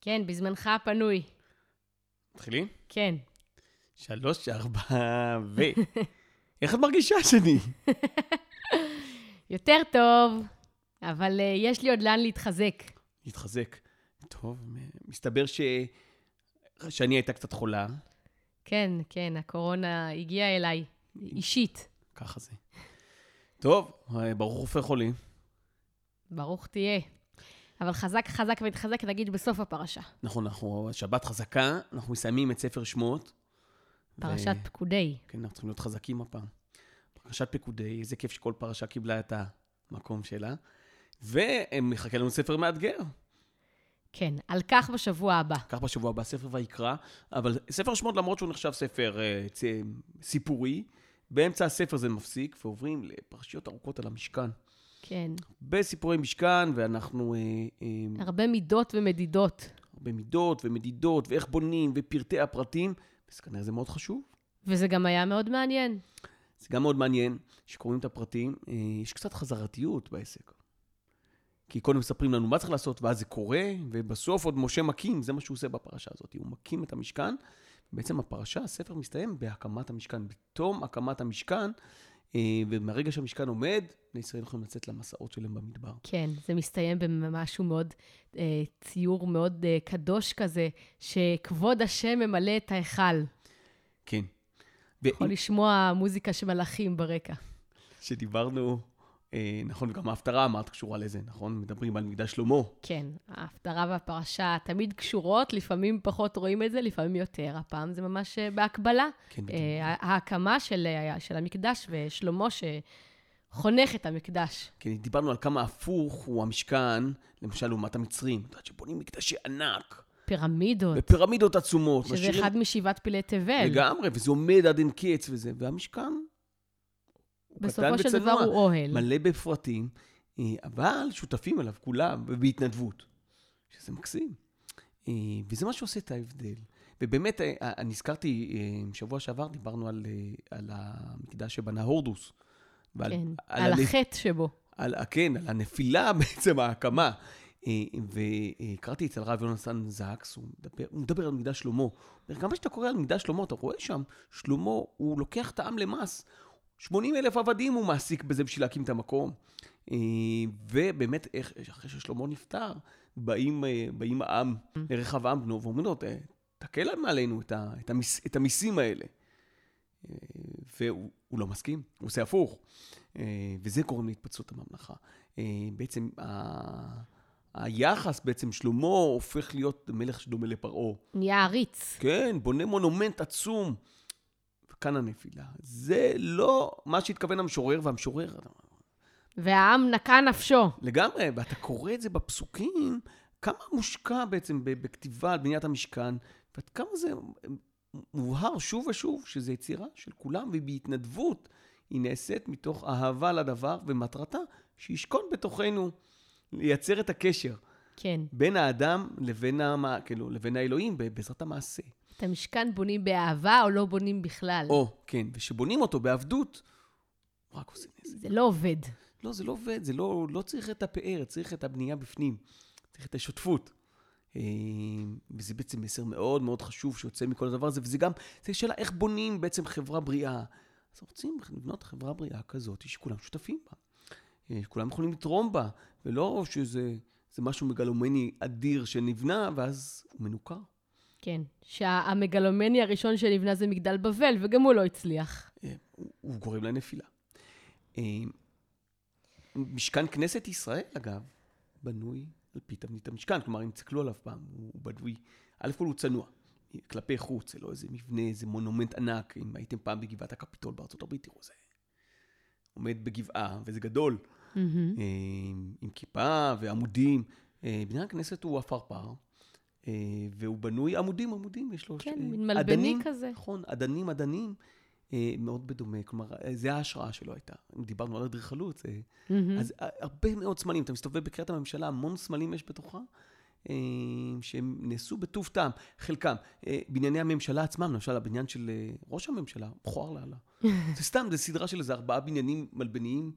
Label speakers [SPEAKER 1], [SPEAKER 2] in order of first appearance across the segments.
[SPEAKER 1] כן, בזמנך הפנוי.
[SPEAKER 2] מתחילים?
[SPEAKER 1] כן.
[SPEAKER 2] שלוש, ארבע, ו... איך את מרגישה שני?
[SPEAKER 1] יותר טוב, אבל uh, יש לי עוד לאן להתחזק.
[SPEAKER 2] להתחזק. טוב, מסתבר ש... שאני הייתה קצת חולה.
[SPEAKER 1] כן, כן, הקורונה הגיעה אליי, אישית.
[SPEAKER 2] ככה זה. טוב, ברוך רופא חולים.
[SPEAKER 1] ברוך תהיה. אבל חזק, חזק ותחזק, נגיד בסוף הפרשה.
[SPEAKER 2] נכון, אנחנו, שבת חזקה, אנחנו מסיימים את ספר שמות.
[SPEAKER 1] פרשת ו... פקודי.
[SPEAKER 2] כן, אנחנו צריכים להיות חזקים הפעם. פרשת פקודי, איזה כיף שכל פרשה קיבלה את המקום שלה. ומחכה לנו ספר מאתגר.
[SPEAKER 1] כן, על כך בשבוע הבא.
[SPEAKER 2] כך בשבוע הבא, ספר ויקרא. אבל ספר שמות, למרות שהוא נחשב ספר uh, סיפורי, באמצע הספר זה מפסיק, ועוברים לפרשיות ארוכות על המשכן.
[SPEAKER 1] כן.
[SPEAKER 2] הרבה סיפורי משכן, ואנחנו... אה,
[SPEAKER 1] אה, הרבה מידות ומדידות.
[SPEAKER 2] הרבה מידות ומדידות, ואיך בונים, ופרטי הפרטים, אז כנראה זה מאוד חשוב.
[SPEAKER 1] וזה גם היה מאוד מעניין.
[SPEAKER 2] זה גם מאוד מעניין, שקוראים את הפרטים, אה, יש קצת חזרתיות בעסק. כי קודם מספרים לנו מה צריך לעשות, ואז זה קורה, ובסוף עוד משה מקים, זה מה שהוא עושה בפרשה הזאת. הוא מקים את המשכן, בעצם הפרשה, הספר מסתיים בהקמת המשכן. בתום הקמת המשכן, ומהרגע שהמשכן עומד, בני ישראל יכולים לצאת למסעות שלהם במדבר.
[SPEAKER 1] כן, זה מסתיים במשהו מאוד, אה, ציור מאוד אה, קדוש כזה, שכבוד השם ממלא את ההיכל.
[SPEAKER 2] כן.
[SPEAKER 1] יכול ו... לשמוע מוזיקה של מלאכים ברקע.
[SPEAKER 2] שדיברנו אה, נכון, גם ההפטרה אמרת קשורה לזה, נכון? מדברים על מקדש שלמה.
[SPEAKER 1] כן, ההפטרה והפרשה תמיד קשורות, לפעמים פחות רואים את זה, לפעמים יותר. הפעם זה ממש אה, בהקבלה.
[SPEAKER 2] כן, בדיוק. אה,
[SPEAKER 1] ההקמה של, של המקדש ושלמה שחונך את המקדש.
[SPEAKER 2] כן, דיברנו על כמה הפוך הוא המשכן, למשל לעומת המצרים. את יודעת שבונים מקדשי ענק.
[SPEAKER 1] פירמידות.
[SPEAKER 2] ופירמידות עצומות.
[SPEAKER 1] שזה משאירים... אחד משבעת פלאי תבל.
[SPEAKER 2] לגמרי, וזה עומד עד אין קץ וזה. והמשכן
[SPEAKER 1] בסופו של דבר הוא אוהל.
[SPEAKER 2] מלא בפרטים, אה, אבל שותפים אליו כולם, ובהתנדבות, שזה מקסים. אה, וזה מה שעושה את ההבדל. ובאמת, אה, נזכרתי, שבוע שעבר דיברנו על, על המקדש שבנה הורדוס.
[SPEAKER 1] ועל, כן, על, על החטא שבו.
[SPEAKER 2] על, כן, על הנפילה בעצם, ההקמה. והכרתי אצל הרב יונתן זקס, הוא מדבר, הוא מדבר על מקדש שלמה. גם כשאתה קורא על מקדש שלמה, אתה רואה שם, שלמה, הוא לוקח את העם למס. 80 אלף עבדים הוא מעסיק בזה בשביל להקים את המקום. אה, ובאמת, איך, אחרי ששלמה נפטר, באים, אה, באים העם לרחבעם בנו ואומרים לו, תקל עלינו את, ה, את, המס, את המיסים האלה. אה, והוא לא מסכים, הוא עושה הפוך. וזה גורם להתפצלות הממלכה. בעצם ה... היחס בעצם, שלמה הופך להיות מלך שדומה לפרעה.
[SPEAKER 1] נהיה עריץ.
[SPEAKER 2] כן, בונה מונומנט עצום. כאן הנפילה. זה לא מה שהתכוון המשורר, והמשורר...
[SPEAKER 1] והעם נקע נפשו.
[SPEAKER 2] לגמרי, ואתה קורא את זה בפסוקים, כמה מושקע בעצם בכתיבה על בניית המשכן, ועד כמה זה מובהר שוב ושוב שזה יצירה של כולם, ובהתנדבות היא נעשית מתוך אהבה לדבר, ומטרתה שישכון בתוכנו, לייצר את הקשר.
[SPEAKER 1] כן.
[SPEAKER 2] בין האדם לבין, המ... כאילו, לבין האלוהים בעזרת המעשה.
[SPEAKER 1] את המשכן בונים באהבה או לא בונים בכלל?
[SPEAKER 2] או, כן, וכשבונים אותו בעבדות, רק עושים נזק.
[SPEAKER 1] זה לא עובד.
[SPEAKER 2] לא, זה לא עובד, זה לא, לא צריך את הפאר, צריך את הבנייה בפנים, צריך את השותפות. אה, וזה בעצם מסר מאוד מאוד חשוב שיוצא מכל הדבר הזה, וזה גם, זו שאלה איך בונים בעצם חברה בריאה. אז רוצים לבנות חברה בריאה כזאת שכולם שותפים בה, אה, שכולם יכולים לתרום בה, ולא שזה משהו מגלומני אדיר שנבנה, ואז הוא מנוכר.
[SPEAKER 1] כן, שהמגלומני הראשון שנבנה זה מגדל בבל, וגם הוא לא הצליח.
[SPEAKER 2] אה, הוא גורם לנפילה. אה, משכן כנסת ישראל, אגב, בנוי על פי תבנית המשכן. כלומר, אם תסתכלו עליו פעם, הוא בנוי, א' כל הוא צנוע, כלפי חוץ, זה לא איזה מבנה, איזה מונומנט ענק. אם הייתם פעם בגבעת הקפיטול בארצות הברית, תראו, זה עומד בגבעה, וזה גדול, mm-hmm. עם כיפה ועמודים. בניין הכנסת הוא עפרפר. אה, והוא בנוי עמודים עמודים, יש לו...
[SPEAKER 1] כן, מין מלבני כזה.
[SPEAKER 2] נכון, אדנים אדנים, אה, מאוד בדומה. כלומר, אה, זה ההשראה שלו הייתה. אם דיברנו על אדריכלות, אז הרבה מאוד סמלים. אתה מסתובב בקריית הממשלה, המון סמלים יש בתוכה. אה, שהם נעשו בטוב טעם, חלקם. אה, בנייני הממשלה עצמם, למשל הבניין של אה, ראש הממשלה, מכוער לאללה. זה סתם, זה סדרה של איזה ארבעה בניינים מלבניים,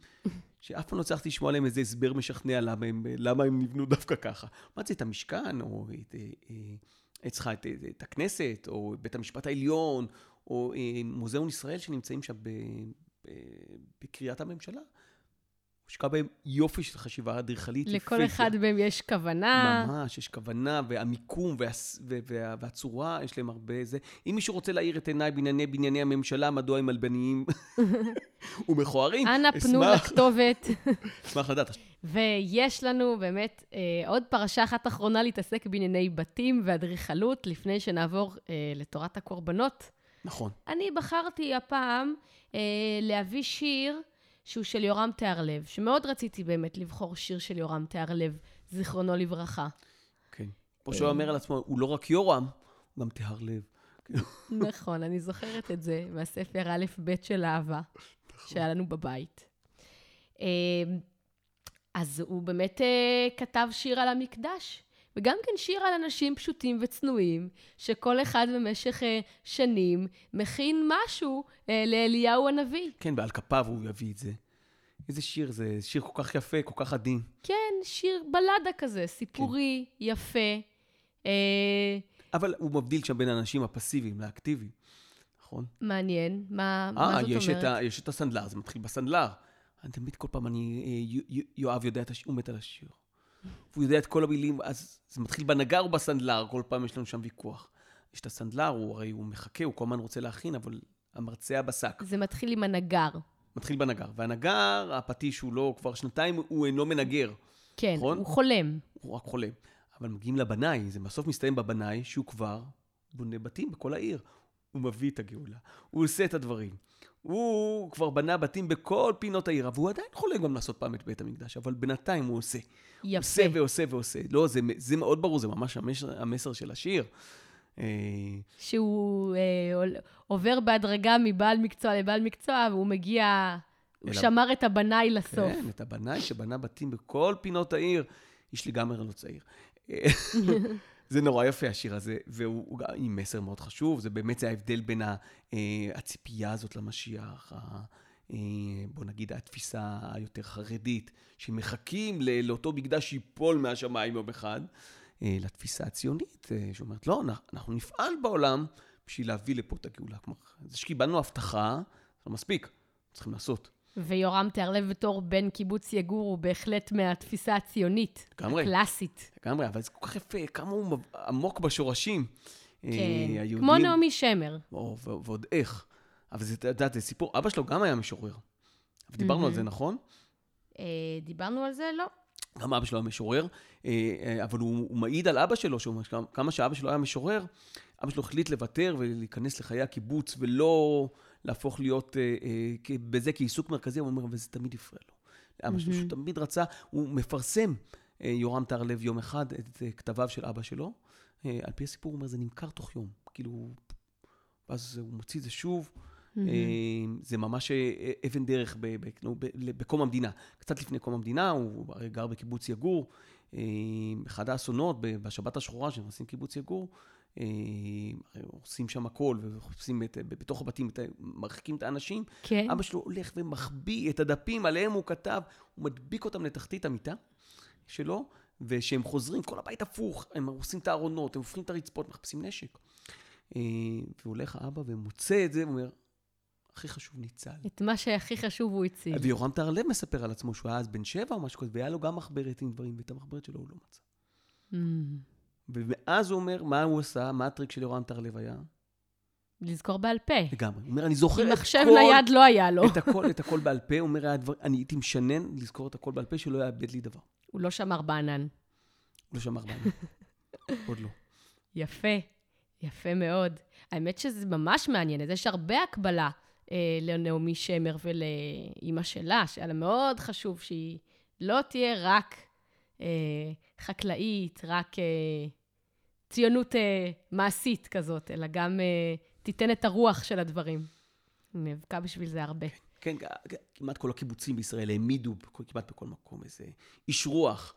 [SPEAKER 2] שאף פעם לא הצלחתי לשמוע עליהם איזה הסבר משכנע למה הם, למה הם נבנו דווקא ככה. מה זה, את המשכן, או את, את, את, את, את הכנסת, או בית המשפט העליון, או מוזיאון ישראל שנמצאים שם בקריית הממשלה. הושקע בהם יופי של חשיבה אדריכלית.
[SPEAKER 1] לכל אחד מהם יש כוונה.
[SPEAKER 2] ממש, יש כוונה, והמיקום וה, וה, והצורה, יש להם הרבה זה. אם מישהו רוצה להאיר את עיניי בענייני בנייני הממשלה, מדוע הם מלבניים ומכוערים,
[SPEAKER 1] אנא פנו לכתובת.
[SPEAKER 2] אשמח לדעת.
[SPEAKER 1] ויש לנו באמת אה, עוד פרשה אחת אחרונה להתעסק בענייני בתים ואדריכלות, לפני שנעבור אה, לתורת הקורבנות.
[SPEAKER 2] נכון.
[SPEAKER 1] אני בחרתי הפעם אה, להביא שיר שהוא של יורם תיארלב, שמאוד רציתי באמת לבחור שיר של יורם תיארלב, זיכרונו לברכה.
[SPEAKER 2] כן. כמו שהוא אומר על עצמו, הוא לא רק יורם, הוא גם תיארלב.
[SPEAKER 1] נכון, אני זוכרת את זה מהספר א' ב' של אהבה, נכון. שהיה לנו בבית. אה, אז הוא באמת אה, כתב שיר על המקדש. וגם כן שיר על אנשים פשוטים וצנועים, שכל אחד במשך uh, שנים מכין משהו uh, לאליהו הנביא.
[SPEAKER 2] כן, ועל כפיו הוא יביא את זה. איזה שיר זה, שיר כל כך יפה, כל כך עדין.
[SPEAKER 1] כן, שיר בלדה כזה, סיפורי, כן. יפה. Uh,
[SPEAKER 2] אבל הוא מבדיל שם בין האנשים הפסיביים לאקטיביים, נכון?
[SPEAKER 1] מעניין, מה, 아, מה זאת
[SPEAKER 2] יש
[SPEAKER 1] אומרת?
[SPEAKER 2] 아, יש את הסנדלר, זה מתחיל בסנדלר. אני תמיד כל פעם, אני, יואב יודע את השיר, הוא מת על השיר. והוא יודע את כל המילים, אז זה מתחיל בנגר או בסנדלר, כל פעם יש לנו שם ויכוח. יש את הסנדלר, הוא הרי הוא מחכה, הוא כל הזמן רוצה להכין, אבל המרצע בשק.
[SPEAKER 1] זה מתחיל עם הנגר.
[SPEAKER 2] מתחיל בנגר. והנגר, הפטיש הוא לא, כבר שנתיים הוא אינו מנגר.
[SPEAKER 1] כן, נכון? הוא חולם.
[SPEAKER 2] הוא רק חולם. אבל מגיעים לבנאי, זה בסוף מסתיים בבנאי, שהוא כבר בונה בתים בכל העיר. הוא מביא את הגאולה, הוא עושה את הדברים. הוא כבר בנה בתים בכל פינות העיר, והוא עדיין חולם גם לעשות פעם את בית המקדש, אבל בינתיים הוא עושה.
[SPEAKER 1] יפה.
[SPEAKER 2] עושה ועושה ועושה. לא, זה, זה מאוד ברור, זה ממש המסר, המסר של השיר.
[SPEAKER 1] אה, שהוא אה, עובר בהדרגה מבעל מקצוע לבעל מקצוע, והוא מגיע, הוא אלא... שמר את הבנאי לסוף.
[SPEAKER 2] כן, את הבנאי שבנה בתים בכל פינות העיר. איש לגמרי לא צעיר. זה נורא יפה, השיר הזה, והוא עם מסר מאוד חשוב. זה באמת, זה ההבדל בין אה, הציפייה הזאת למשיח, אה, בוא נגיד, התפיסה היותר חרדית, שמחכים לאותו מקדש שיפול מהשמיים יום אחד, אה, לתפיסה הציונית, שאומרת, לא, אנחנו נפעל בעולם בשביל להביא לפה את הגאולה. כלומר, זה שקיבלנו הבטחה, זה לא מספיק, צריכים לעשות.
[SPEAKER 1] ויורם תיארלב בתור בן קיבוץ יגור הוא בהחלט מהתפיסה הציונית, לגמרי, הקלאסית.
[SPEAKER 2] לגמרי, אבל זה כל כך יפה, כמה הוא עמוק בשורשים.
[SPEAKER 1] כן, אה, היהודים, כמו נעמי שמר.
[SPEAKER 2] או, ועוד איך. אבל זה, את יודעת, זה סיפור, אבא שלו גם היה משורר. דיברנו על זה, נכון?
[SPEAKER 1] אה, דיברנו על זה? לא.
[SPEAKER 2] גם אבא שלו היה משורר, אה, אבל הוא, הוא מעיד על אבא שלו, כמה שאבא שלו היה משורר, אבא שלו החליט לוותר ולהיכנס לחיי הקיבוץ ולא להפוך להיות אה, אה, בזה כעיסוק מרכזי, הוא אומר, וזה תמיד הפריע לו. אבא שלו, שהוא תמיד רצה, הוא מפרסם, אה, יורם טהרלב, יום אחד, את כתביו של אבא שלו. על פי הסיפור, הוא אומר, זה נמכר תוך יום. כאילו, ואז הוא מוציא את זה שוב. Mm-hmm. זה ממש אבן דרך בקום המדינה. קצת לפני קום המדינה, הוא גר בקיבוץ יגור. אחד האסונות בשבת השחורה, שנכנסים קיבוץ יגור, עושים שם הכל, ועושים את, בתוך הבתים, את, מרחיקים את האנשים.
[SPEAKER 1] כן.
[SPEAKER 2] אבא שלו הולך ומחביא את הדפים עליהם הוא כתב, הוא מדביק אותם לתחתית המיטה שלו, וכשהם חוזרים, כל הבית הפוך, הם עושים את הארונות, הם הופכים את הרצפות, מחפשים נשק. והולך האבא ומוצא את זה, ואומר, הכי חשוב ניצל.
[SPEAKER 1] את מה שהכי חשוב הוא הציל.
[SPEAKER 2] ויורם טהרלב מספר על עצמו שהוא היה אז בן שבע או משהו כזה, והיה לו גם מחברת עם דברים, ואת המחברת שלו הוא לא מצא. Mm. ומאז הוא אומר, מה הוא עשה? מה הטריק של יורם טהרלב היה?
[SPEAKER 1] לזכור בעל פה.
[SPEAKER 2] לגמרי. הוא אומר, אני זוכר את כל...
[SPEAKER 1] מחשב נייד לא היה לו.
[SPEAKER 2] את הכל, את הכל בעל פה. הוא אומר, הדבר, אני הייתי משנן לזכור את הכל בעל פה, שלא יאבד לי דבר.
[SPEAKER 1] הוא לא שמר בענן. הוא
[SPEAKER 2] לא שמר בענן. עוד לא.
[SPEAKER 1] יפה, יפה מאוד. האמת שזה ממש מעניין, יש הרבה הקבלה אה, לנעמי שמר ולאימא שלה, שהיה לה מאוד חשוב שהיא לא תהיה רק אה, חקלאית, רק אה, ציונות אה, מעשית כזאת, אלא גם אה, תיתן את הרוח של הדברים. נאבקה בשביל זה הרבה.
[SPEAKER 2] כן, כן, כמעט כל הקיבוצים בישראל העמידו כמעט בכל מקום איזה איש רוח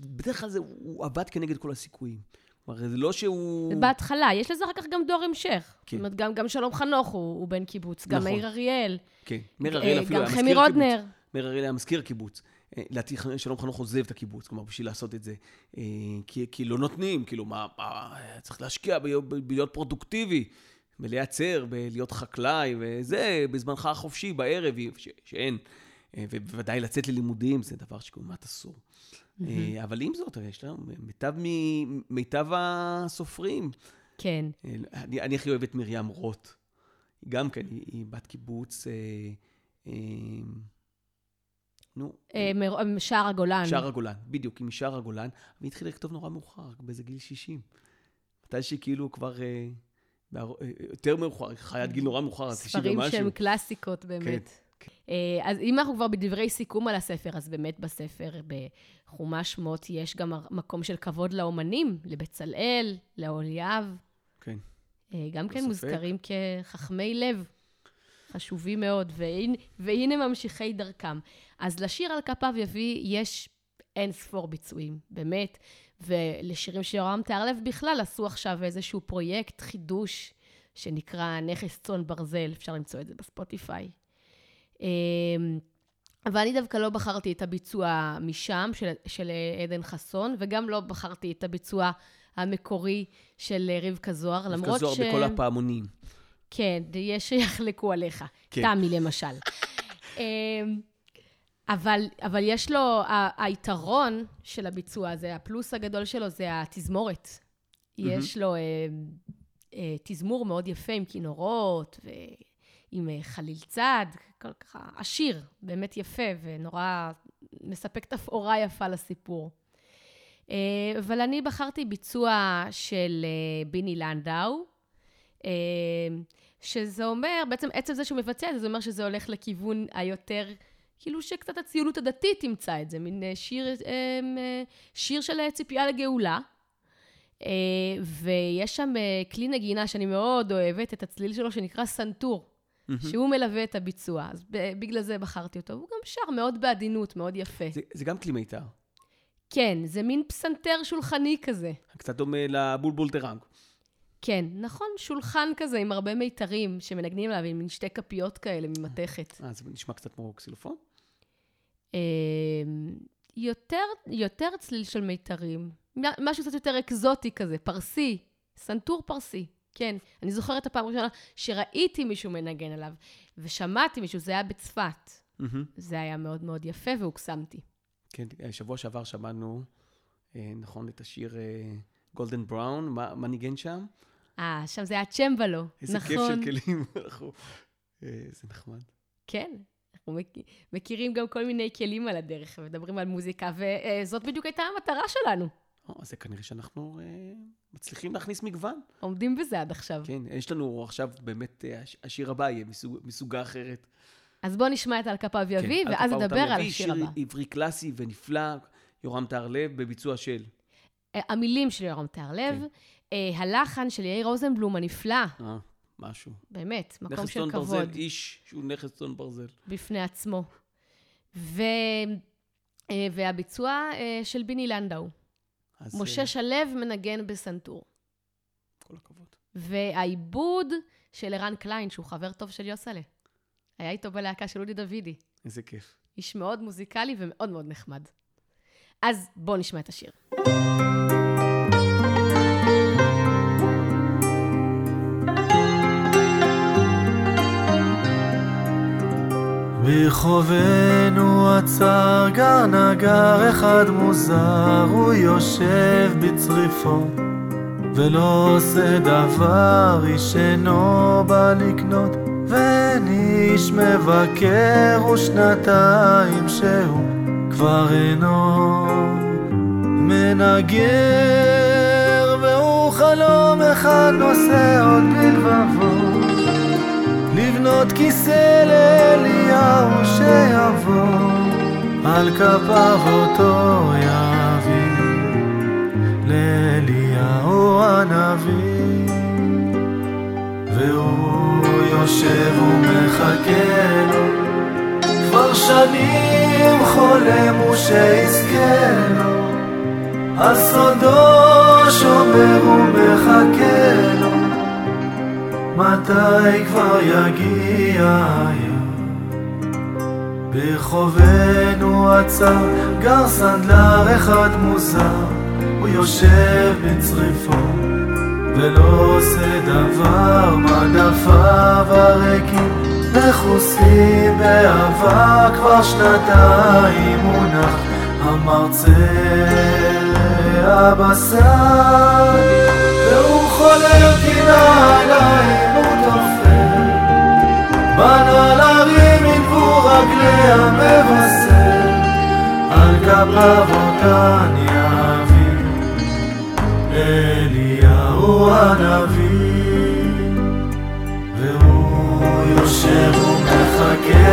[SPEAKER 2] בדרך כלל זה, הוא עבד כנגד כל הסיכויים. כלומר, זה לא שהוא...
[SPEAKER 1] בהתחלה, יש לזה אחר כך גם דור המשך.
[SPEAKER 2] כן.
[SPEAKER 1] זאת אומרת, גם, גם שלום חנוך הוא, הוא בן קיבוץ, גם
[SPEAKER 2] נכון.
[SPEAKER 1] מאיר אריאל.
[SPEAKER 2] כן, מאיר אריאל אפילו
[SPEAKER 1] גם
[SPEAKER 2] היה
[SPEAKER 1] חמי
[SPEAKER 2] מזכיר קיבוץ.
[SPEAKER 1] רודנר.
[SPEAKER 2] מאיר אריאל היה מזכיר קיבוץ. לדעתי שלום חנוך עוזב את הקיבוץ, כלומר, בשביל לעשות את זה. אה, כי, כי לא נותנים, כאילו, מה, מה צריך להשקיע בלהיות, פרודוקטיבי, בלייצר, בלהיות חקלאי, וזה, בזמנך החופשי, בערב, ש, שאין. אה, ובוודאי לצאת ללימודים, זה דבר שכמעט אסור. אה, אבל עם זאת, יש לנו מיטב, מ- מיטב הסופרים.
[SPEAKER 1] כן.
[SPEAKER 2] אני, אני הכי אוהב את מרים רוט. גם כן, היא, היא בת קיבוץ, אה, אה, נו,
[SPEAKER 1] אה, מר- שער הגולן.
[SPEAKER 2] שער הגולן, בדיוק, היא משער הגולן, והיא התחילה לכתוב נורא מאוחר, באיזה גיל 60. מתי שהיא כאילו כבר אה, אה, יותר מאוחר, עד גיל נורא מאוחר, אז 90
[SPEAKER 1] ספרים
[SPEAKER 2] ומשהו.
[SPEAKER 1] שהם קלאסיקות באמת.
[SPEAKER 2] כן.
[SPEAKER 1] אה, אז אם אנחנו כבר בדברי סיכום על הספר, אז באמת בספר, בחומש שמות, יש גם מקום של כבוד לאומנים, לבצלאל, לאוליאב.
[SPEAKER 2] כן.
[SPEAKER 1] אה, גם כן
[SPEAKER 2] ספק.
[SPEAKER 1] מוזכרים כחכמי לב, חשובים מאוד, והנה, והנה ממשיכי דרכם. אז לשיר על כפיו יביא יש אין ספור ביצועים, באמת. ולשירים של יורם תיארלב בכלל עשו עכשיו איזשהו פרויקט חידוש שנקרא נכס צאן ברזל, אפשר למצוא את זה בספוטיפיי. אמ, אבל אני דווקא לא בחרתי את הביצוע משם, של, של עדן חסון, וגם לא בחרתי את הביצוע המקורי של רבקה זוהר, למרות ש...
[SPEAKER 2] בכל הפעמונים.
[SPEAKER 1] כן, יש שיחלקו עליך.
[SPEAKER 2] כן.
[SPEAKER 1] תמי למשל. אמ, אבל, אבל יש לו, ה- היתרון של הביצוע הזה, הפלוס הגדול שלו זה התזמורת. יש לו אה, אה, תזמור מאוד יפה עם כינורות ועם אה, חליל צד, כל ככה עשיר, באמת יפה ונורא מספק תפאורה יפה לסיפור. אה, אבל אני בחרתי ביצוע של אה, ביני לנדאו, שזה אומר, בעצם עצם זה שהוא מבצע את זה, זה אומר שזה הולך לכיוון היותר, כאילו שקצת הציונות הדתית תמצא את זה, מין אה, שיר, אה, אה, שיר של אה, ציפייה לגאולה. ויש שם כלי נגינה שאני מאוד אוהבת, את הצליל שלו שנקרא סנטור, שהוא מלווה את הביצוע, אז בגלל זה בחרתי אותו. הוא גם שר מאוד בעדינות, מאוד יפה.
[SPEAKER 2] זה, זה גם כלי מיתר.
[SPEAKER 1] כן, זה מין פסנתר שולחני כזה.
[SPEAKER 2] קצת דומה לבולבול טראנג.
[SPEAKER 1] כן, נכון, שולחן כזה עם הרבה מיתרים שמנגנים עליו, עם שתי כפיות כאלה ממתכת.
[SPEAKER 2] אה, זה נשמע קצת כמו קסילופון?
[SPEAKER 1] אה, יותר, יותר צליל של מיתרים, משהו קצת יותר אקזוטי כזה, פרסי, סנטור פרסי. כן, אני זוכרת את הפעם הראשונה שראיתי מישהו מנגן עליו, ושמעתי מישהו, זה היה בצפת.
[SPEAKER 2] מהמם.
[SPEAKER 1] זה היה מאוד מאוד יפה והוקסמתי.
[SPEAKER 2] כן, שבוע שעבר שמענו, אה, נכון, את השיר גולדן בראון, מה מה ניגן שם?
[SPEAKER 1] אה, שם זה היה צ'מבלו,
[SPEAKER 2] איזה
[SPEAKER 1] נכון.
[SPEAKER 2] כיף של כלים. אנחנו- אה, זה נחמד.
[SPEAKER 1] כן, אנחנו מכ- מכירים גם כל מיני כלים על הדרך ומדברים על מוזיקה, וזאת בדיוק הייתה המטרה שלנו.
[SPEAKER 2] או, זה כנראה שאנחנו אה, מצליחים להכניס מגוון.
[SPEAKER 1] עומדים בזה עד עכשיו.
[SPEAKER 2] כן, יש לנו עכשיו באמת, אה, הש- השיר הבא יהיה מסוג- מסוגה אחרת.
[SPEAKER 1] אז בואו נשמע את על כפיו יביא,
[SPEAKER 2] כן,
[SPEAKER 1] ואז נדבר על השיר
[SPEAKER 2] שיר
[SPEAKER 1] הבא.
[SPEAKER 2] עברי קלאסי ונפלא, יורם טהרלב בביצוע של.
[SPEAKER 1] אה, המילים של יורם תיארלב,
[SPEAKER 2] כן.
[SPEAKER 1] אה, הלחן של יאיר רוזנבלום הנפלא,
[SPEAKER 2] אה, משהו.
[SPEAKER 1] באמת, מקום
[SPEAKER 2] נכס
[SPEAKER 1] של
[SPEAKER 2] צאן
[SPEAKER 1] כבוד
[SPEAKER 2] ברזל, איש שהוא נכס צאן ברזל.
[SPEAKER 1] בפני עצמו. ו... אה, והביצוע אה, של ביני לנדאו.
[SPEAKER 2] אז, אה,
[SPEAKER 1] משה שלו מנגן בסנטור.
[SPEAKER 2] כל הכבוד.
[SPEAKER 1] והעיבוד של ערן קליין, שהוא חבר טוב של יוסלה. היה איתו בלהקה של אודי דוידי.
[SPEAKER 2] איזה כיף.
[SPEAKER 1] איש מאוד מוזיקלי ומאוד מאוד נחמד. אז בואו נשמע את השיר.
[SPEAKER 3] ברחובנו עצר גר נגר אחד מוזר, הוא יושב בצריפו ולא עושה דבר, איש אינו בא לקנות, ואין איש מבקר ושנתיים שהוא כבר אינו מנגר, והוא חלום אחד נושא עוד בלבבו לבנות כיסא לאליהו שיבוא על כפיו אותו יביא. לאליהו הנביא. והוא יושב ומחכה לו. כבר שנים חולם הוא שיזכה לו, על סודו שומר ומחכה לו, מתי כבר יגיע היום? ברחובנו עצר גר סנדלר אחד מוזר, הוא יושב בצריפו ולא עושה דבר, מדפיו הריקים מכוסים באהבה כבר שנתיים מונח המרצה הבשר והוא חולם כי נעליים רגלי המבשר על כפיו אותן יביא אליהו הנביא והוא יושב ומחכה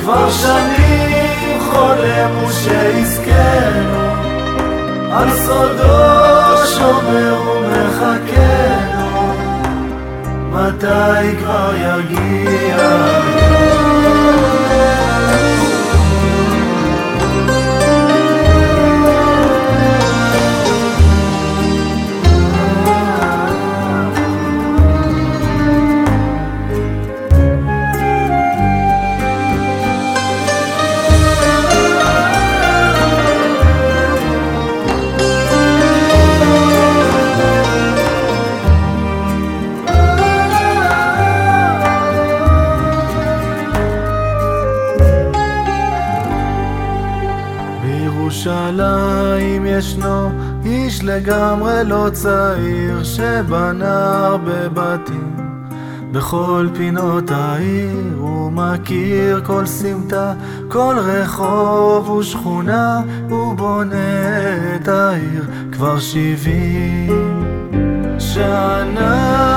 [SPEAKER 3] כבר שנים חולם הוא שיזכה לו. על סודו שומר ומחכה מתי כבר יגיע בירושלים ישנו איש לגמרי לא צעיר שבנה הרבה בתים בכל פינות העיר הוא מכיר כל סמטה, כל רחוב ושכונה הוא בונה את העיר כבר שבעים שנה.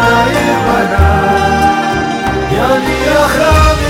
[SPEAKER 3] העיר בנה יניח למגרש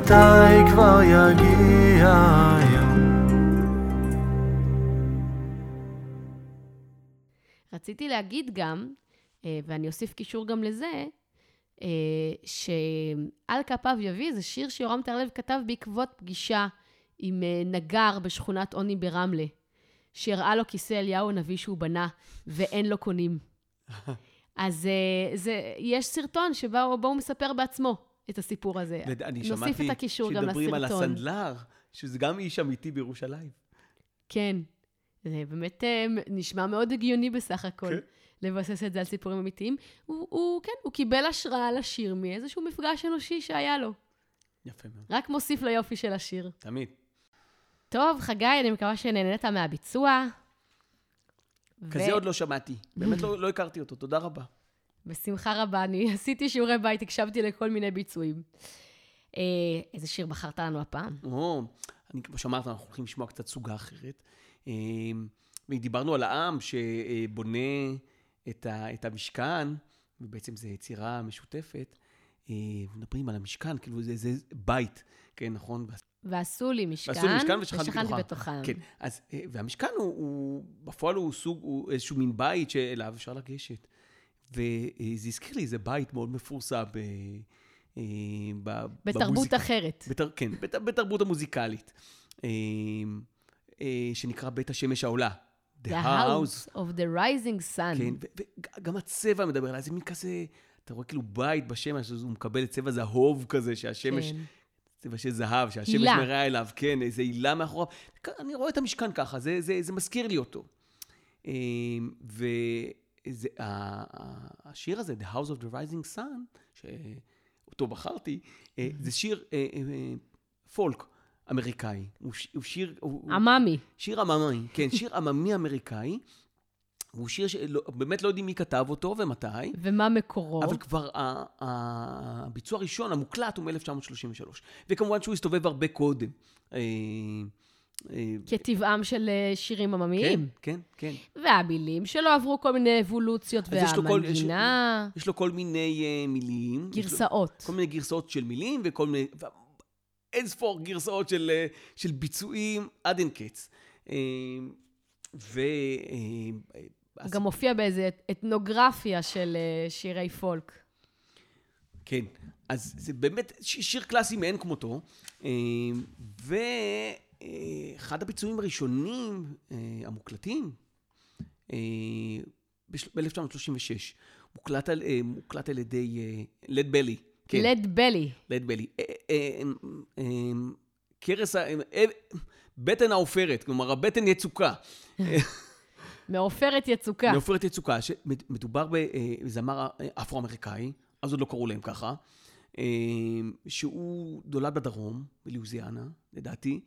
[SPEAKER 3] מתי כבר יגיע היום?
[SPEAKER 1] רציתי להגיד גם, אה, ואני אוסיף קישור גם לזה, אה, שעל כפיו יביא זה שיר שיורם טרלב כתב בעקבות פגישה עם אה, נגר בשכונת עוני ברמלה, שהראה לו כיסא אליהו הנביא שהוא בנה, ואין לו קונים. אז זה, יש סרטון שבו הוא מספר בעצמו את הסיפור הזה.
[SPEAKER 2] אני
[SPEAKER 1] נוסיף
[SPEAKER 2] שמעתי
[SPEAKER 1] את הקישור גם לסרטון.
[SPEAKER 2] שמדברים על הסנדלר, שזה גם איש אמיתי בירושלים.
[SPEAKER 1] כן, זה באמת אה, נשמע מאוד הגיוני בסך הכל.
[SPEAKER 2] כן.
[SPEAKER 1] לבסס את זה על סיפורים אמיתיים. הוא, הוא, כן, הוא קיבל השראה לשיר מאיזשהו מפגש אנושי שהיה לו.
[SPEAKER 2] יפה מאוד.
[SPEAKER 1] רק מוסיף ליופי של השיר.
[SPEAKER 2] תמיד.
[SPEAKER 1] טוב, חגי, אני מקווה שנהנית מהביצוע.
[SPEAKER 2] כזה עוד לא שמעתי. באמת לא לא הכרתי אותו, תודה רבה.
[SPEAKER 1] בשמחה רבה, אני עשיתי שיעורי בית, הקשבתי לכל מיני ביצועים. אה, איזה שיר בחרת לנו הפעם?
[SPEAKER 2] או, אני, כמו שאמרת, אנחנו הולכים לשמוע קצת סוגה אחרת. אה, ודיברנו על העם שבונה את, ה, את המשכן, ובעצם זו יצירה משותפת. אה, מדברים על המשכן, כאילו זה, זה בית, כן, נכון?
[SPEAKER 1] ועשו לי משכן,
[SPEAKER 2] ועשו לי משכן ושכנתי
[SPEAKER 1] ושכנתי
[SPEAKER 2] בתוכם.
[SPEAKER 1] בתוכם.
[SPEAKER 2] כן, אז, והמשכן הוא, הוא, בפועל הוא סוג, הוא איזשהו מין בית שאליו אפשר לגשת. וזה הזכיר לי איזה בית מאוד מפורסם ב... אה, ב-
[SPEAKER 1] בתרבות
[SPEAKER 2] במוזיקה.
[SPEAKER 1] אחרת.
[SPEAKER 2] בתר, כן, בת, בתרבות המוזיקלית, אה, אה, שנקרא בית השמש העולה.
[SPEAKER 1] The House of the Rising Sun.
[SPEAKER 2] כן, וגם הצבע מדבר עליי, זה מין כזה, אתה רואה כאילו בית בשמש, הוא מקבל צבע זהוב כזה, שהשמש,
[SPEAKER 1] כן.
[SPEAKER 2] צבע של זהב, שהשמש
[SPEAKER 1] הילה.
[SPEAKER 2] מראה אליו, כן, איזה הילה מאחוריו. אני רואה את המשכן ככה, זה, זה, זה מזכיר לי אותו. אה, והשיר הזה, The House of the Rising Sun, שאותו בחרתי, אה, זה שיר אה, אה, פולק אמריקאי. הוא הוא שיר... הוא-
[SPEAKER 1] עממי.
[SPEAKER 2] שיר עממי, כן, שיר עממי אמריקאי, הוא שיר שבאמת לא יודעים מי כתב אותו ומתי,
[SPEAKER 1] ומה מקורו?
[SPEAKER 2] אבל כבר ה- ה- הביצוע הראשון, המוקלט, הוא מ-1933. וכמובן שהוא הסתובב הרבה קודם. אה,
[SPEAKER 1] כטבעם של אה, שירים
[SPEAKER 2] כן,
[SPEAKER 1] עממיים.
[SPEAKER 2] כן, כן.
[SPEAKER 1] והמילים שלו עברו כל מיני אבולוציות,
[SPEAKER 2] אז יש לו כל- יש-
[SPEAKER 1] והמנגינה,
[SPEAKER 2] יש לו כל מיני אה, מילים. יש לו-
[SPEAKER 1] גרסאות.
[SPEAKER 2] כל מיני גרסאות של מילים וכל מיני... אין ספור גרסאות של, של ביצועים עד אין קץ. ו... אז-
[SPEAKER 1] גם מופיע באיזה אתנוגרפיה של שירי פולק.
[SPEAKER 2] כן, אז זה באמת שיר קלאסי מאין כמותו. אה, ואחד הביצועים הראשונים אה, המוקלטים, אה, ב-1936, מוקלט על, אה, מוקלט על ידי לד בלי. כן,
[SPEAKER 1] לד בלי.
[SPEAKER 2] לד בלי. אה, אה, אה, קרס, אה, בטן העופרת, כלומר הבטן יצוקה.
[SPEAKER 1] מעופרת יצוקה.
[SPEAKER 2] מעופרת יצוקה, שמדובר בזמר אפרו-אמריקאי, אז עוד לא קראו להם ככה, אה, שהוא נולד בדרום, בלואיזיאנה, לדעתי.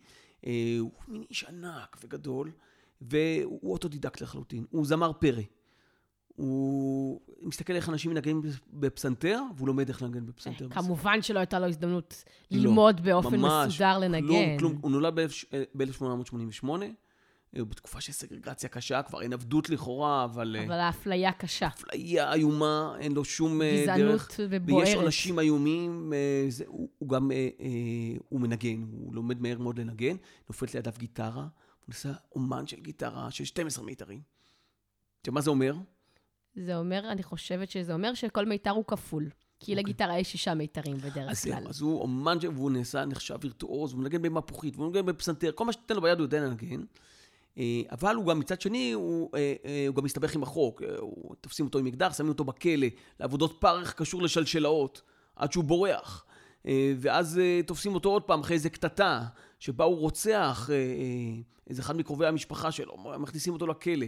[SPEAKER 2] אה, הוא מין איש ענק וגדול, והוא אוטודידקט לחלוטין. הוא זמר פרא. הוא מסתכל איך אנשים מנגנים בפסנתר, והוא לומד איך לנגן בפסנתר.
[SPEAKER 1] אה, כמובן שלא הייתה לו הזדמנות
[SPEAKER 2] לא,
[SPEAKER 1] ללמוד באופן מסודר לנגן.
[SPEAKER 2] כלום, כלום. הוא נולד ב-1888, בתקופה של סגרגציה קשה, כבר אין עבדות לכאורה, אבל... אה,
[SPEAKER 1] אבל האפליה קשה.
[SPEAKER 2] אפליה איומה, אין לו שום אה,
[SPEAKER 1] גזענות
[SPEAKER 2] דרך.
[SPEAKER 1] ובוערת.
[SPEAKER 2] ויש עונשים איומים, אה, זה, הוא, הוא גם, הוא מנגן, הוא לומד מהר מאוד לנגן, נופלת לידיו גיטרה, הוא נעשה אומן של גיטרה של 12 מיתרים. מה זה אומר?
[SPEAKER 1] זה אומר, אני חושבת שזה אומר שכל מיתר הוא כפול. כי לגיטרה יש שישה מיתרים בדרך
[SPEAKER 2] אוקיי. אז
[SPEAKER 1] כלל.
[SPEAKER 2] אז הוא אומן, והוא נעשה, נחשב וירטואוז, הוא מנגן במפוחית, והוא מנגן בפסנתר, כל מה שתיתן לו ביד הוא יודע לנגן. אה, אבל הוא גם, מצד שני, הוא, אה, אה, הוא גם מסתבך עם החוק. הוא- תופסים אותו עם אקדח, שמים אותו בכלא, לעבודות פרך קשור לשלשלאות, עד שהוא בורח. ואז תופסים אותו עוד פעם אחרי איזה קטטה, שבה הוא רוצח איזה אחד מקרובי המשפחה שלו, מכניסים אותו לכלא.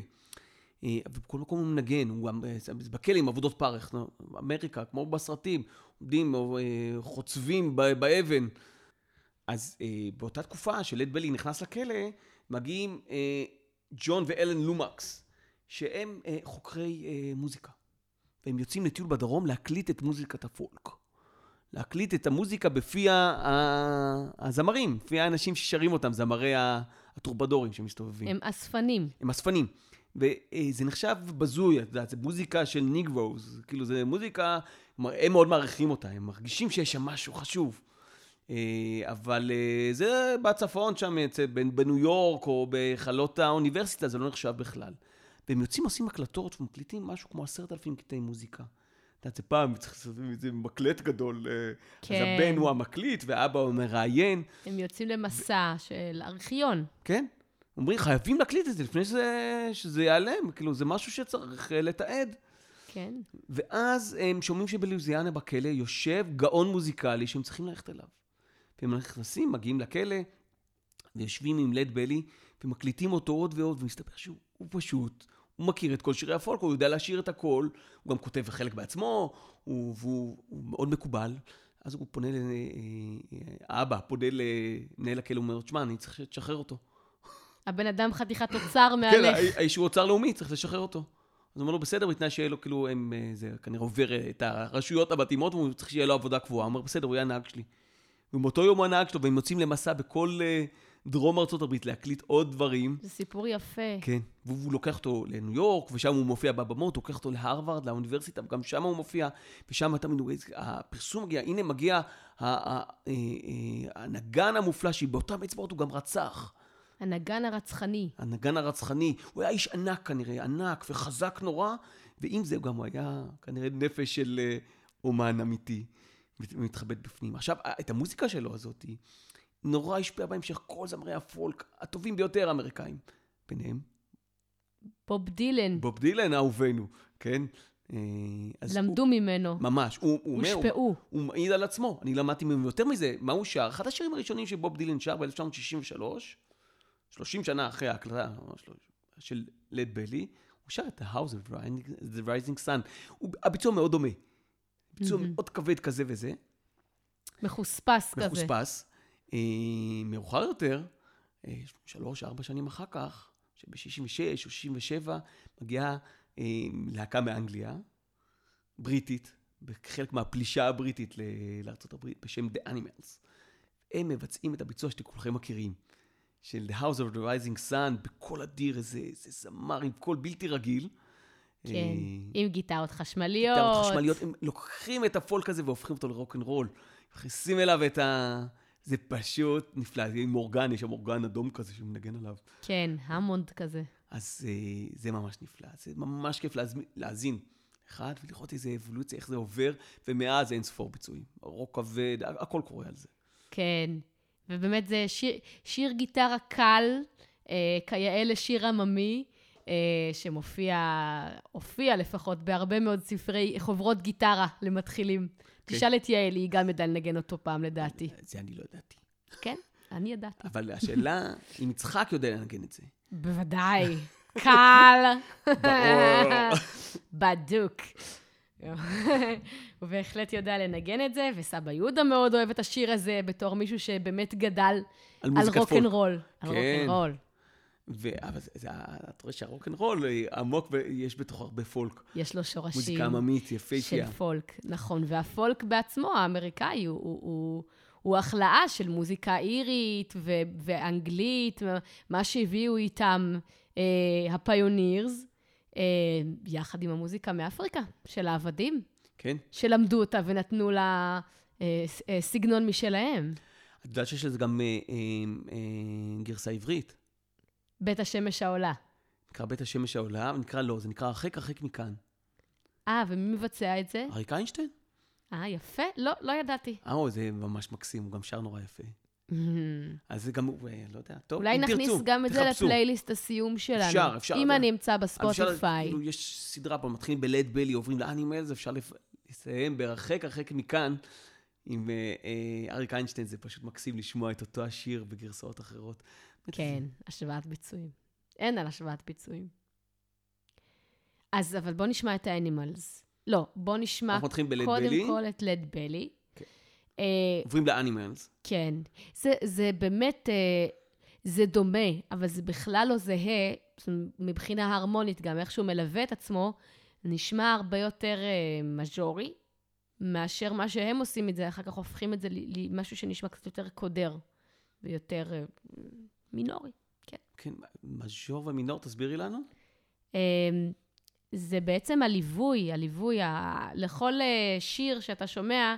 [SPEAKER 2] ובכל מקום הוא מנגן, הוא גם בכלא עם עבודות פרך, אמריקה, כמו בסרטים, עומדים, חוצבים באבן. אז באותה תקופה שלד בלי נכנס לכלא, מגיעים אה, ג'ון ואלן לומקס, שהם אה, חוקרי אה, מוזיקה. והם יוצאים לטיול בדרום להקליט את מוזיקת הפולק. להקליט את המוזיקה בפי ה- ה- הזמרים, בפי האנשים ששרים אותם, זמרי ה- הטורבדורים שמסתובבים.
[SPEAKER 1] הם אספנים.
[SPEAKER 2] הם אספנים. וזה נחשב בזוי, את יודעת, זה מוזיקה של ניגרוז, כאילו זה מוזיקה, הם מאוד מעריכים אותה, הם מרגישים שיש שם משהו חשוב. אה, אבל אה, זה בצפון שם, בניו יורק או בחלות האוניברסיטה, זה לא נחשב בכלל. והם יוצאים, עושים הקלטות ומקליטים משהו כמו עשרת אלפים קטעי מוזיקה. את יודעת, זה פעם צריך לעשות מקלט גדול. אה,
[SPEAKER 1] כן.
[SPEAKER 2] אז הבן הוא המקליט ואבא הוא מראיין.
[SPEAKER 1] הם יוצאים למסע של ארכיון.
[SPEAKER 2] כן? אומרים, חייבים להקליט את זה לפני שזה, שזה ייעלם, כאילו, זה משהו שצריך לתעד.
[SPEAKER 1] כן.
[SPEAKER 2] ואז הם שומעים שבלואיזיאנה בכלא יושב גאון מוזיקלי שהם צריכים ללכת אליו. והם נכנסים, מגיעים לכלא, ויושבים עם לד בלי, ומקליטים אותו עוד ועוד, ומסתבר שהוא הוא פשוט, הוא מכיר את כל שירי הפולק, הוא יודע לשיר את הכל, הוא גם כותב חלק בעצמו, הוא, והוא הוא מאוד מקובל. אז הוא פונה, ל- אה, האבא פונה למנהל הכלא, הוא אומר, תשמע, אני צריך שתשחרר אותו.
[SPEAKER 1] הבן אדם חתיכת אוצר
[SPEAKER 2] כן,
[SPEAKER 1] מהלך.
[SPEAKER 2] האיש- האיש הוא אוצר לאומי, צריך לשחרר אותו. אז הוא אומר לו, בסדר, בתנאי שיהיה לו, כאילו, הם, אה, זה כנראה עובר אה, את הרשויות המתאימות, והוא צריך שיהיה לו עבודה קבועה. הוא אומר, בסדר, הוא יהיה הנהג שלי. ומאותו יום הוא הנהג שלו, והם יוצאים למסע בכל אה, דרום הברית להקליט עוד דברים.
[SPEAKER 1] זה סיפור יפה.
[SPEAKER 2] כן, והוא לוקח אותו לניו יורק, ושם הוא מופיע בבמות, הוא לוקח אותו להרווארד, לאוניברסיטה, וגם שם הוא מופיע, ושם תמיד הוא... הפרסום מגיע, הנה מגיע אה, אה, הנגן המופלא, שבאותם אצבעות הוא גם רצח.
[SPEAKER 1] הנגן הרצחני.
[SPEAKER 2] הנגן הרצחני, הוא היה איש ענק כנראה, ענק וחזק נורא, ועם זה גם הוא היה כנראה נפש של אומן אמיתי, מתחבט בפנים. עכשיו, את המוזיקה שלו הזאת, נורא השפיעה בהמשך כל זמרי הפולק הטובים ביותר האמריקאים. ביניהם,
[SPEAKER 1] בוב דילן.
[SPEAKER 2] בוב דילן אהובנו, כן? אה,
[SPEAKER 1] למדו ממנו.
[SPEAKER 2] הוא, ממש, הוא, הוא אומר, הוא,
[SPEAKER 1] הושפעו.
[SPEAKER 2] הוא מעיד על עצמו, אני למדתי ממנו יותר מזה, מה הוא שר? אחד השירים הראשונים שבוב דילן שר ב-1963, 30 שנה אחרי ההקלטה של לד בלי, הוא שר את ה-House of the Rising Sun. הוא, הביצוע מאוד דומה. ביצוע
[SPEAKER 1] מהמם.
[SPEAKER 2] מאוד כבד כזה וזה,
[SPEAKER 1] מחוספס כזה.
[SPEAKER 2] מחוספס. אה, מאוחר יותר, אה, שלוש, ארבע שנים אחר כך, שב-66 או 67 מגיעה אה, להקה מאנגליה, בריטית, חלק מהפלישה הבריטית לארה"ב, בשם The Animals. הם מבצעים את הביצוע שאתם כולכם מכירים, של The House of the Rising Sun, בקול אדיר, איזה, איזה זמר עם קול בלתי רגיל.
[SPEAKER 1] כן,
[SPEAKER 2] אה,
[SPEAKER 1] עם גיטרות חשמליות.
[SPEAKER 2] גיטרות חשמליות, הם לוקחים את הפולק הזה והופכים אותו לרוקנרול. מכניסים אליו את ה... זה פשוט נפלא, זה עם אורגן, יש שם אורגן אדום כזה שמנגן עליו.
[SPEAKER 1] כן, המונד כזה.
[SPEAKER 2] אז אה, זה ממש נפלא, זה ממש כיף להאזין. אחד, ולראות איזה אבולוציה, איך זה עובר, ומאז אין ספור ביצועים. רוק כבד, הכל קורה על זה.
[SPEAKER 1] כן, ובאמת זה שיר, שיר גיטרה קל, אה, כיאה לשיר עממי, שמופיע, הופיע לפחות בהרבה מאוד ספרי חוברות גיטרה למתחילים.
[SPEAKER 2] כן.
[SPEAKER 1] תשאל את יעל, היא גם ידעה לנגן אותו פעם, לדעתי.
[SPEAKER 2] זה אני לא ידעתי.
[SPEAKER 1] כן, אני ידעתי.
[SPEAKER 2] אבל השאלה, אם יצחק יודע לנגן את זה.
[SPEAKER 1] בוודאי. קל. בדוק. הוא בהחלט יודע לנגן את זה, וסבא יהודה מאוד אוהב את השיר הזה בתור מישהו שבאמת גדל
[SPEAKER 2] על
[SPEAKER 1] על. רוקנרול. על
[SPEAKER 2] כן.
[SPEAKER 1] רוקנרול.
[SPEAKER 2] ו- אבל זה, זה, את רואה שהרוקנרול אה, עמוק ויש בתוכו הרבה פולק.
[SPEAKER 1] יש לו שורשים
[SPEAKER 2] מוזיקה עממית,
[SPEAKER 1] של
[SPEAKER 2] יפהפייה.
[SPEAKER 1] פולק, נכון. והפולק בעצמו, האמריקאי, הוא, הוא, הוא, הוא החלאה של מוזיקה אירית ו- ואנגלית, מה שהביאו איתם אה, הפיונירס, אה, יחד עם המוזיקה מאפריקה, של העבדים,
[SPEAKER 2] כן?
[SPEAKER 1] שלמדו אותה ונתנו לה אה, אה, סגנון משלהם.
[SPEAKER 2] את יודעת שיש לזה גם אה, אה, אה, גרסה עברית.
[SPEAKER 1] בית השמש העולה.
[SPEAKER 2] נקרא בית השמש העולה, ונקרא לא, זה נקרא הרחק הרחק מכאן.
[SPEAKER 1] אה, ומי מבצע את זה?
[SPEAKER 2] אריק איינשטיין?
[SPEAKER 1] אה, יפה? לא, לא ידעתי.
[SPEAKER 2] אה, זה ממש מקסים, הוא גם שר נורא יפה. אז זה גם, אה, לא יודע, טוב,
[SPEAKER 1] אולי נכניס
[SPEAKER 2] תרצו,
[SPEAKER 1] גם את זה. לפלייליסט הסיום שלנו.
[SPEAKER 2] אפשר, אפשר.
[SPEAKER 1] אם אני אמצא
[SPEAKER 2] אז אפשר,
[SPEAKER 1] בספוטיפיי.
[SPEAKER 2] כאילו, יש סדרה פה, מתחילים בלד בלי, עוברים לאנימלס, אפשר לסיים בהרחק הרחק מכאן. עם אה, אה, אריק איינשטיין, זה פשוט מקסים לשמוע את אותו השיר בגרסאות אחרות.
[SPEAKER 1] כן, השוואת ביצועים. אין על השוואת ביצועים. אז, אבל בוא נשמע את האנימלס. לא, בוא נשמע קודם
[SPEAKER 2] בלי,
[SPEAKER 1] כל את לד בלי.
[SPEAKER 2] כן.
[SPEAKER 1] אה,
[SPEAKER 2] עוברים לאנימלס.
[SPEAKER 1] כן. זה, זה באמת, אה, זה דומה, אבל זה בכלל לא זהה, מבחינה הרמונית גם, איך שהוא מלווה את עצמו, נשמע הרבה יותר אה, מז'ורי, מאשר מה שהם עושים את זה, אחר כך הופכים את זה למשהו שנשמע קצת יותר קודר, ויותר אה, מינורי.
[SPEAKER 2] כן, מז'ור ומינור, תסבירי לנו.
[SPEAKER 1] אמ, זה בעצם הליווי, הליווי, ה... לכל אה, שיר שאתה שומע,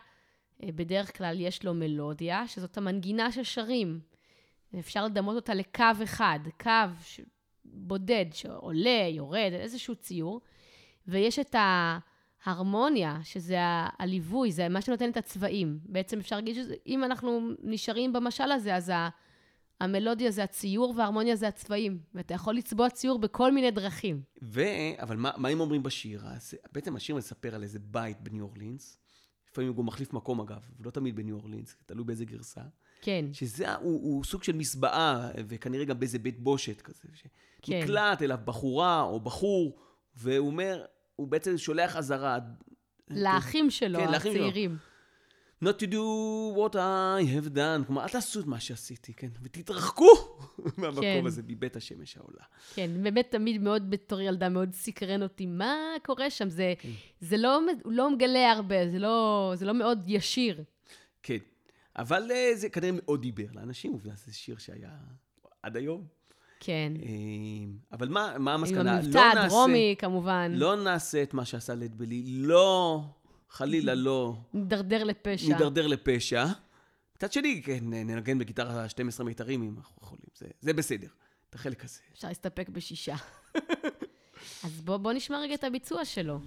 [SPEAKER 1] אה, בדרך כלל יש לו מלודיה, שזאת המנגינה ששרים. אפשר לדמות אותה לקו אחד, קו ש... בודד שעולה, יורד, איזשהו ציור, ויש את ההרמוניה, שזה ה- הליווי, זה מה שנותן את הצבעים. בעצם אפשר להגיד שאם אנחנו נשארים במשל הזה, אז ה... המלודיה זה הציור וההרמוניה זה הצבעים, ואתה יכול לצבוע ציור בכל מיני דרכים.
[SPEAKER 2] ו... אבל מה, מה הם אומרים בשיר? אז, בעצם השיר מספר על איזה בית בניו אורלינס. לפעמים הוא גם מחליף מקום אגב, ולא תמיד בניו אורלינס, תלוי באיזה גרסה.
[SPEAKER 1] כן,
[SPEAKER 2] שזה, הוא, הוא סוג של מסבעה, וכנראה גם באיזה בית בושת כזה.
[SPEAKER 1] כן.
[SPEAKER 2] שנקלט אליו בחורה או בחור, והוא אומר, הוא בעצם שולח אזהרה.
[SPEAKER 1] לאחים שלו,
[SPEAKER 2] כן, לאחים שלו. Not to do what I have done. כלומר, אל תעשו את מה שעשיתי, כן? ותתרחקו מהמקום
[SPEAKER 1] כן.
[SPEAKER 2] הזה, מבית השמש העולה.
[SPEAKER 1] כן, באמת תמיד מאוד, בתור ילדה, מאוד סקרן אותי, מה קורה שם? זה,
[SPEAKER 2] כן.
[SPEAKER 1] זה לא, לא מגלה הרבה, זה לא, זה לא מאוד ישיר.
[SPEAKER 2] כן. אבל אה, זה כנראה מאוד דיבר לאנשים, עובדה, זה שיר שהיה עד היום.
[SPEAKER 1] כן.
[SPEAKER 2] אה, אבל מה, מה
[SPEAKER 1] עם
[SPEAKER 2] המסקנה?
[SPEAKER 1] המבטא
[SPEAKER 2] לא נעשה-
[SPEAKER 1] הדרומי, כמובן.
[SPEAKER 2] לא נעשה את מה שעשה לד בלי, לא, חלילה לא,
[SPEAKER 1] נידרדר לפשע.
[SPEAKER 2] נידרדר לפשע. מצד שני, כן, ננגן בגיטרה 12 מיתרים אם אנחנו יכולים, זה, זה בסדר, את החלק הזה.
[SPEAKER 1] אפשר להסתפק בשישה. אז בוא, בוא נשמע רגע את הביצוע שלו.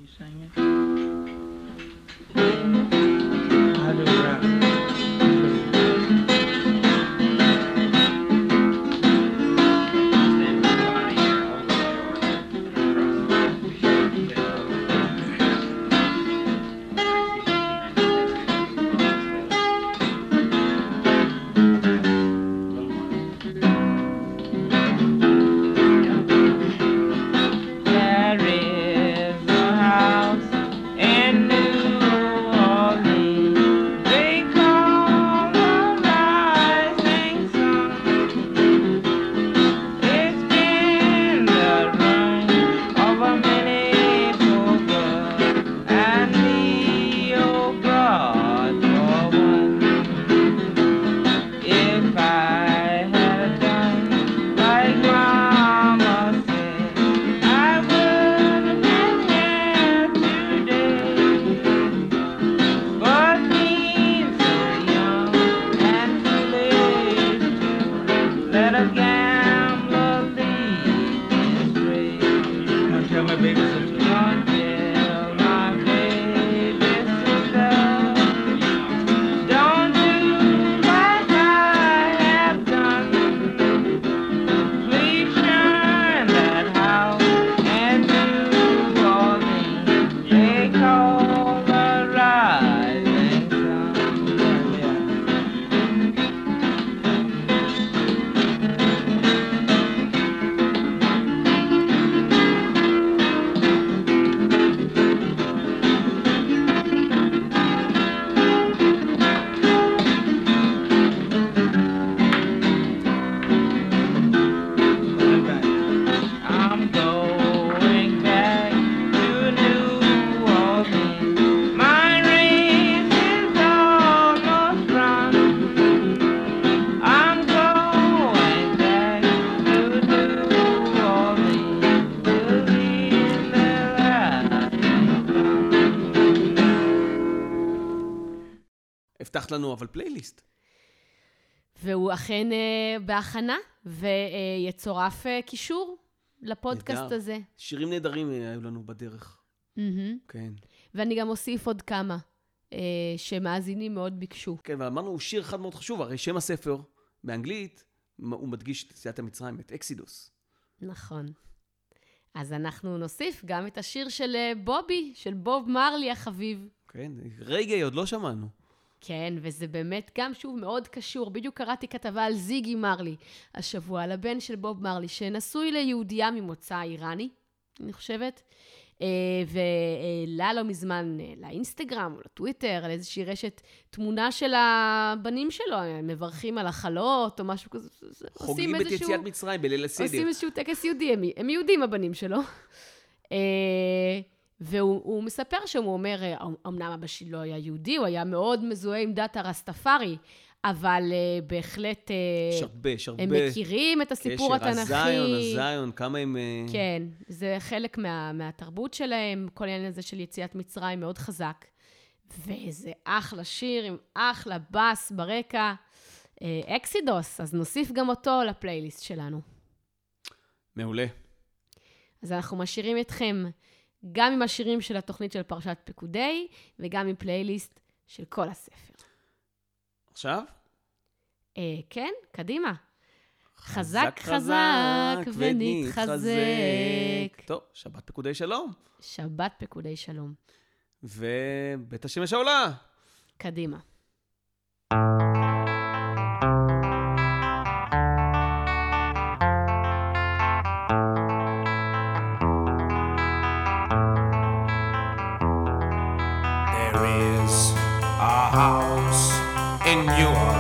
[SPEAKER 2] לנו אבל פלייליסט.
[SPEAKER 1] והוא אכן אה, בהכנה, ויצורף אה, קישור לפודקאסט
[SPEAKER 2] נהדר.
[SPEAKER 1] הזה.
[SPEAKER 2] שירים נהדרים אה, היו לנו בדרך.
[SPEAKER 1] מהמם.
[SPEAKER 2] כן.
[SPEAKER 1] ואני גם אוסיף עוד כמה אה, שמאזינים מאוד ביקשו.
[SPEAKER 2] כן, ואמרנו, הוא שיר אחד מאוד חשוב, הרי שם הספר, באנגלית, הוא מדגיש את יציאת המצרים, את אקסידוס.
[SPEAKER 1] נכון. אז אנחנו נוסיף גם את השיר של אה, בובי, של בוב מרלי החביב.
[SPEAKER 2] כן, רגעי עוד לא שמענו.
[SPEAKER 1] כן, וזה באמת גם שוב מאוד קשור. בדיוק קראתי כתבה על זיגי מרלי השבוע, על הבן של בוב מרלי, שנשוי ליהודייה ממוצא איראני, אני חושבת, אה, והעלה לא מזמן אה, לאינסטגרם או לטוויטר, על איזושהי רשת, תמונה של הבנים שלו, הם מברכים על החלות או משהו כזה.
[SPEAKER 2] חוגגים את
[SPEAKER 1] איזשהו-
[SPEAKER 2] יציאת מצרים בליל הסדר.
[SPEAKER 1] עושים איזשהו טקס יהודי, הם, הם יהודים הבנים שלו. והוא הוא מספר שם, הוא אומר, אה, אמנם אבא שלי לא היה יהודי, הוא היה מאוד מזוהה עם דת הרסטפארי, אבל אה, בהחלט אה,
[SPEAKER 2] יש הרבה, יש הרבה.
[SPEAKER 1] הם מכירים את הסיפור
[SPEAKER 2] קשר,
[SPEAKER 1] התנ"כי.
[SPEAKER 2] הזיון, הזיון, כמה הם... אה,
[SPEAKER 1] כן, זה חלק מה, מהתרבות שלהם, כל העניין הזה של יציאת מצרים מאוד חזק. וזה אחלה שיר עם אחלה בס ברקע. אקסידוס, אז נוסיף גם אותו לפלייליסט שלנו.
[SPEAKER 2] מעולה.
[SPEAKER 1] אז אנחנו משאירים אתכם גם עם השירים של התוכנית של פרשת פקודי, וגם עם פלייליסט של כל הספר.
[SPEAKER 2] עכשיו?
[SPEAKER 1] אה, כן, קדימה. חזק חזק ונתחזק.
[SPEAKER 2] טוב, שבת פקודי שלום.
[SPEAKER 1] שבת פקודי שלום.
[SPEAKER 2] ובית השמש העולה.
[SPEAKER 1] קדימה.
[SPEAKER 4] in
[SPEAKER 5] you.